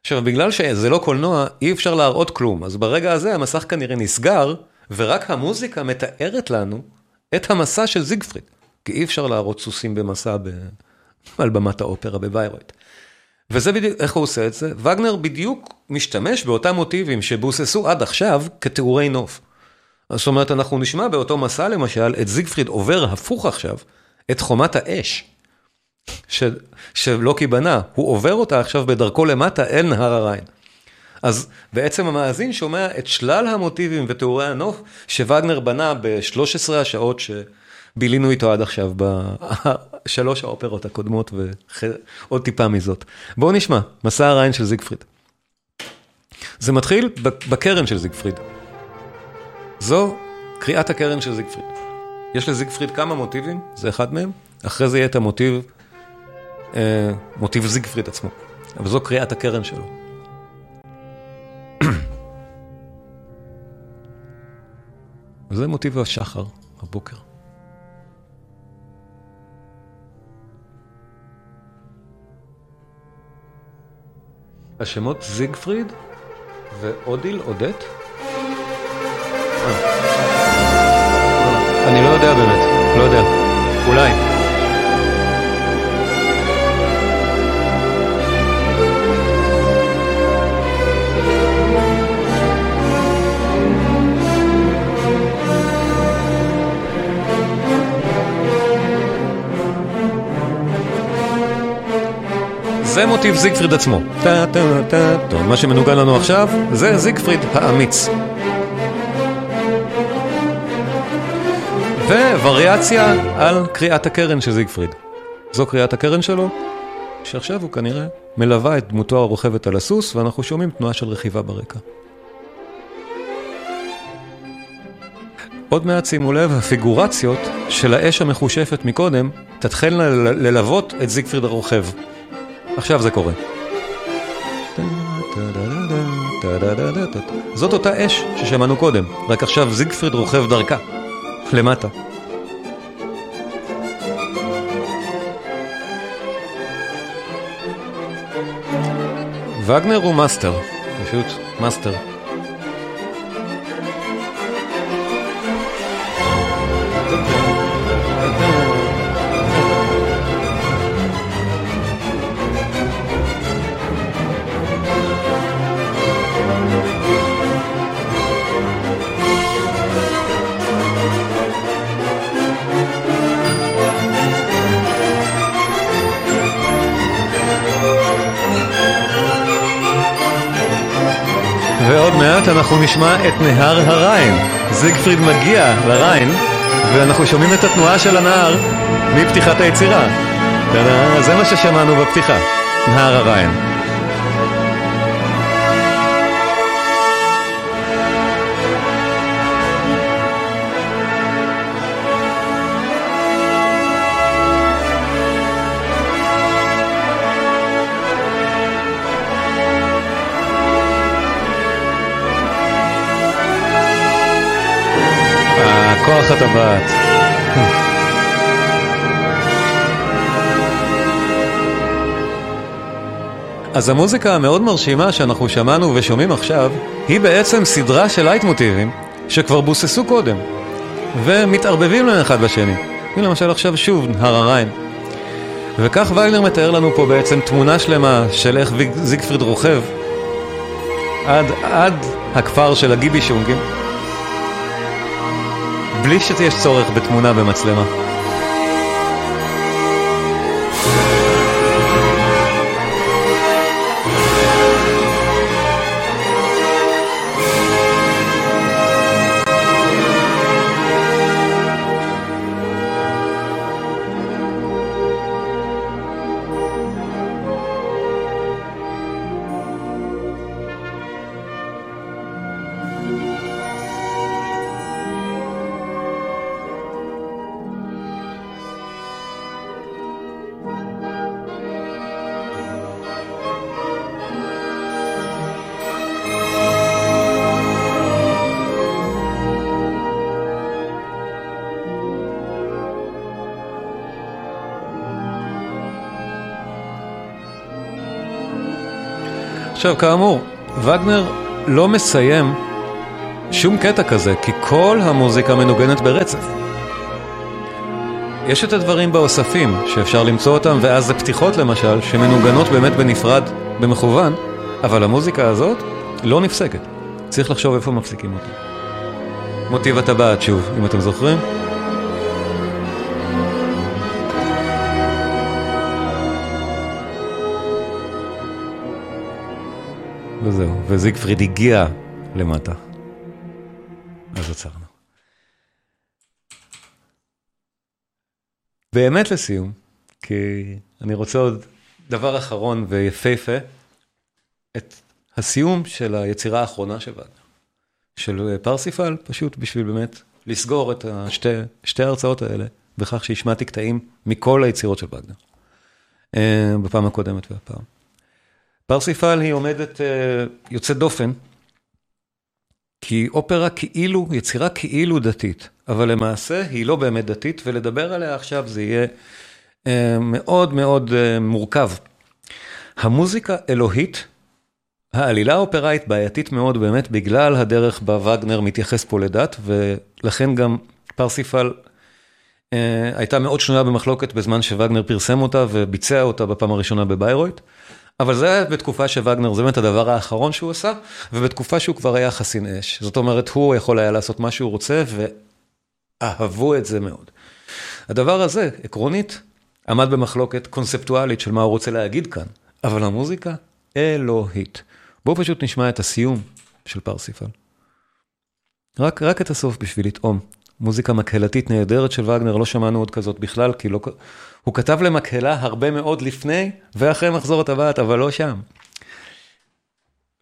עכשיו, בגלל שזה לא קולנוע, אי אפשר להראות כלום, אז ברגע הזה המסך כנראה נסגר, ורק המוזיקה מתארת לנו את המסע של זיגפריד. כי אי אפשר להראות סוסים במסע ב... על במת האופרה בביירויט. וזה בדיוק, איך הוא עושה את זה? וגנר בדיוק משתמש באותם מוטיבים שבוססו עד עכשיו כתיאורי נוף. זאת אומרת, אנחנו נשמע באותו מסע למשל, את זיגפריד עובר הפוך עכשיו, את חומת האש, ש... שלוקי בנה, הוא עובר אותה עכשיו בדרכו למטה אל נהר הריין. אז בעצם המאזין שומע את שלל המוטיבים ותיאורי הנוף שווגנר בנה ב-13 השעות שבילינו איתו עד עכשיו, בשלוש האופרות הקודמות ועוד טיפה מזאת. בואו נשמע, מסע הריין של זיגפריד. זה מתחיל בקרן של זיגפריד. זו קריאת הקרן של זיגפריד. יש לזיגפריד כמה מוטיבים, זה אחד מהם, אחרי זה יהיה את המוטיב, אה, מוטיב זיגפריד עצמו. אבל זו קריאת הקרן שלו. וזה מוטיב השחר, הבוקר. השמות זיגפריד ואודיל, אודט? אני לא יודע באמת, לא יודע. אולי. זה מוטיב זיגפריד עצמו. טה טה טה טה. מה שמנוגן לנו עכשיו זה זיגפריד האמיץ. ווריאציה על קריאת הקרן של זיגפריד. זו קריאת הקרן שלו, שעכשיו הוא כנראה מלווה את דמותו הרוכבת על הסוס, ואנחנו שומעים תנועה של רכיבה ברקע. עוד מעט שימו לב, הפיגורציות של האש המחושפת מקודם תתחלנה ללוות את זיגפריד הרוכב. עכשיו זה קורה. זאת אותה אש ששמענו קודם, רק עכשיו זיגפריד רוכב דרכה, למטה. וגנר הוא מאסטר, פשוט מאסטר. אנחנו נשמע את נהר הריין. זיגפריד מגיע לריין, ואנחנו שומעים את התנועה של הנהר מפתיחת היצירה. זה מה ששמענו בפתיחה, נהר הריין. כוח הטבעת. אז המוזיקה המאוד מרשימה שאנחנו שמענו ושומעים עכשיו, היא בעצם סדרה של לייט מוטיבים שכבר בוססו קודם, ומתערבבים להם אחד בשני. הנה למשל עכשיו שוב נהר הריין. וכך וגנר מתאר לנו פה בעצם תמונה שלמה של איך זיגפריד רוכב עד, עד הכפר של הגיבי שונגים. בלי שיש צורך בתמונה במצלמה. עכשיו, כאמור, וגנר לא מסיים שום קטע כזה, כי כל המוזיקה מנוגנת ברצף. יש את הדברים באוספים, שאפשר למצוא אותם, ואז זה פתיחות למשל, שמנוגנות באמת בנפרד, במכוון, אבל המוזיקה הזאת לא נפסקת. צריך לחשוב איפה מפסיקים אותה. מוטיב הטבעת שוב, אם אתם זוכרים. וזהו, וזיגפריד הגיע למטה. אז עצרנו. באמת לסיום, כי אני רוצה עוד דבר אחרון ויפהפה, את הסיום של היצירה האחרונה וגנר, של פרסיפל, פשוט בשביל באמת לסגור את השתי, שתי ההרצאות האלה, בכך שהשמעתי קטעים מכל היצירות של וגנר, אה, בפעם הקודמת והפעם. פרסיפל היא עומדת אה, יוצאת דופן, כי אופרה כאילו, יצירה כאילו דתית, אבל למעשה היא לא באמת דתית, ולדבר עליה עכשיו זה יהיה אה, מאוד מאוד אה, מורכב. המוזיקה אלוהית, העלילה האופראית בעייתית מאוד באמת, בגלל הדרך בה וגנר מתייחס פה לדת, ולכן גם פרסיפל הייתה מאוד שנויה במחלוקת בזמן שווגנר פרסם אותה וביצע אותה בפעם הראשונה בביירויט. אבל זה היה בתקופה שווגנר, זה באמת הדבר האחרון שהוא עשה, ובתקופה שהוא כבר היה חסין אש. זאת אומרת, הוא יכול היה לעשות מה שהוא רוצה, ואהבו את זה מאוד. הדבר הזה, עקרונית, עמד במחלוקת קונספטואלית של מה הוא רוצה להגיד כאן, אבל המוזיקה, אלוהית. בואו פשוט נשמע את הסיום של פרסיפל. רק, רק את הסוף בשביל לטעום. מוזיקה מקהלתית נהדרת של וגנר, לא שמענו עוד כזאת בכלל, כי לא... הוא כתב למקהלה הרבה מאוד לפני ואחרי מחזור הטבעת, אבל לא שם.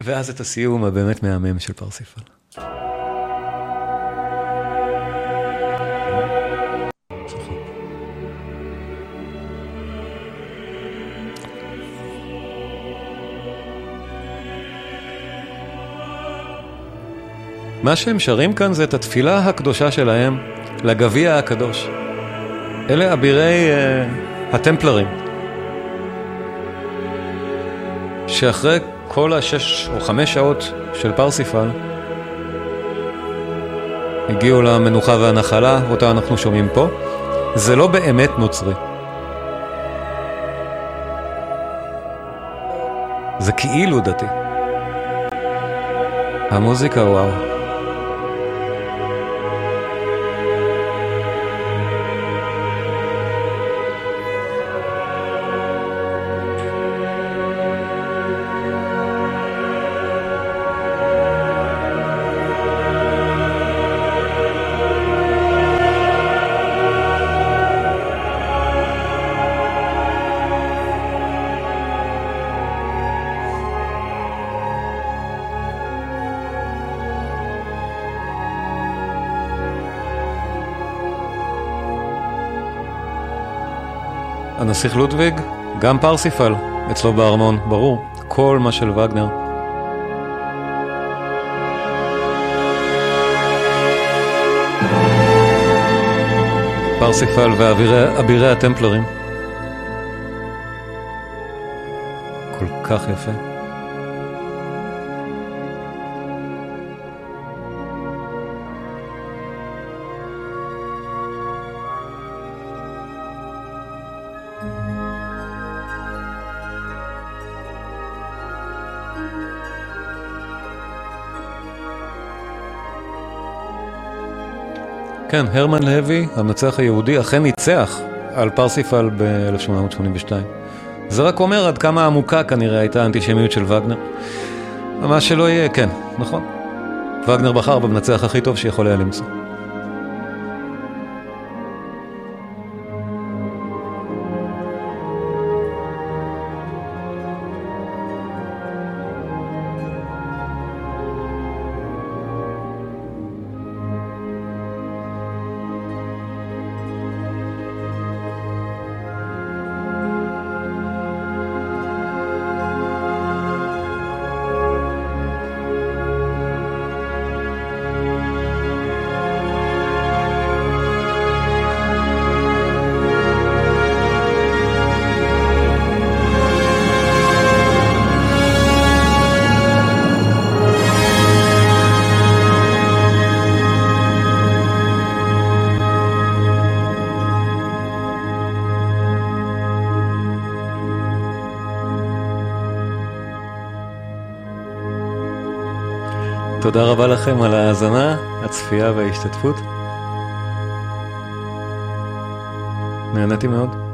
ואז את הסיום הבאמת מהמם של פרסיפל. מה שהם שרים כאן זה את התפילה הקדושה שלהם לגביע הקדוש. אלה אבירי uh, הטמפלרים, שאחרי כל השש או חמש שעות של פרסיפל, הגיעו למנוחה והנחלה, אותה אנחנו שומעים פה. זה לא באמת נוצרי. זה כאילו דתי. המוזיקה וואו. הנסיך לודוויג, גם פרסיפל, אצלו בארמון, ברור, כל מה של וגנר. פרסיפל ואבירי הטמפלרים. כל כך יפה. כן, הרמן לוי, המנצח היהודי, אכן ניצח על פרסיפל ב-1882. זה רק אומר עד כמה עמוקה כנראה הייתה האנטישמיות של וגנר. מה שלא יהיה, כן, נכון. וגנר בחר במנצח הכי טוב שיכול היה למצוא. תודה רבה לכם על ההאזנה, הצפייה וההשתתפות. נהניתי מאוד.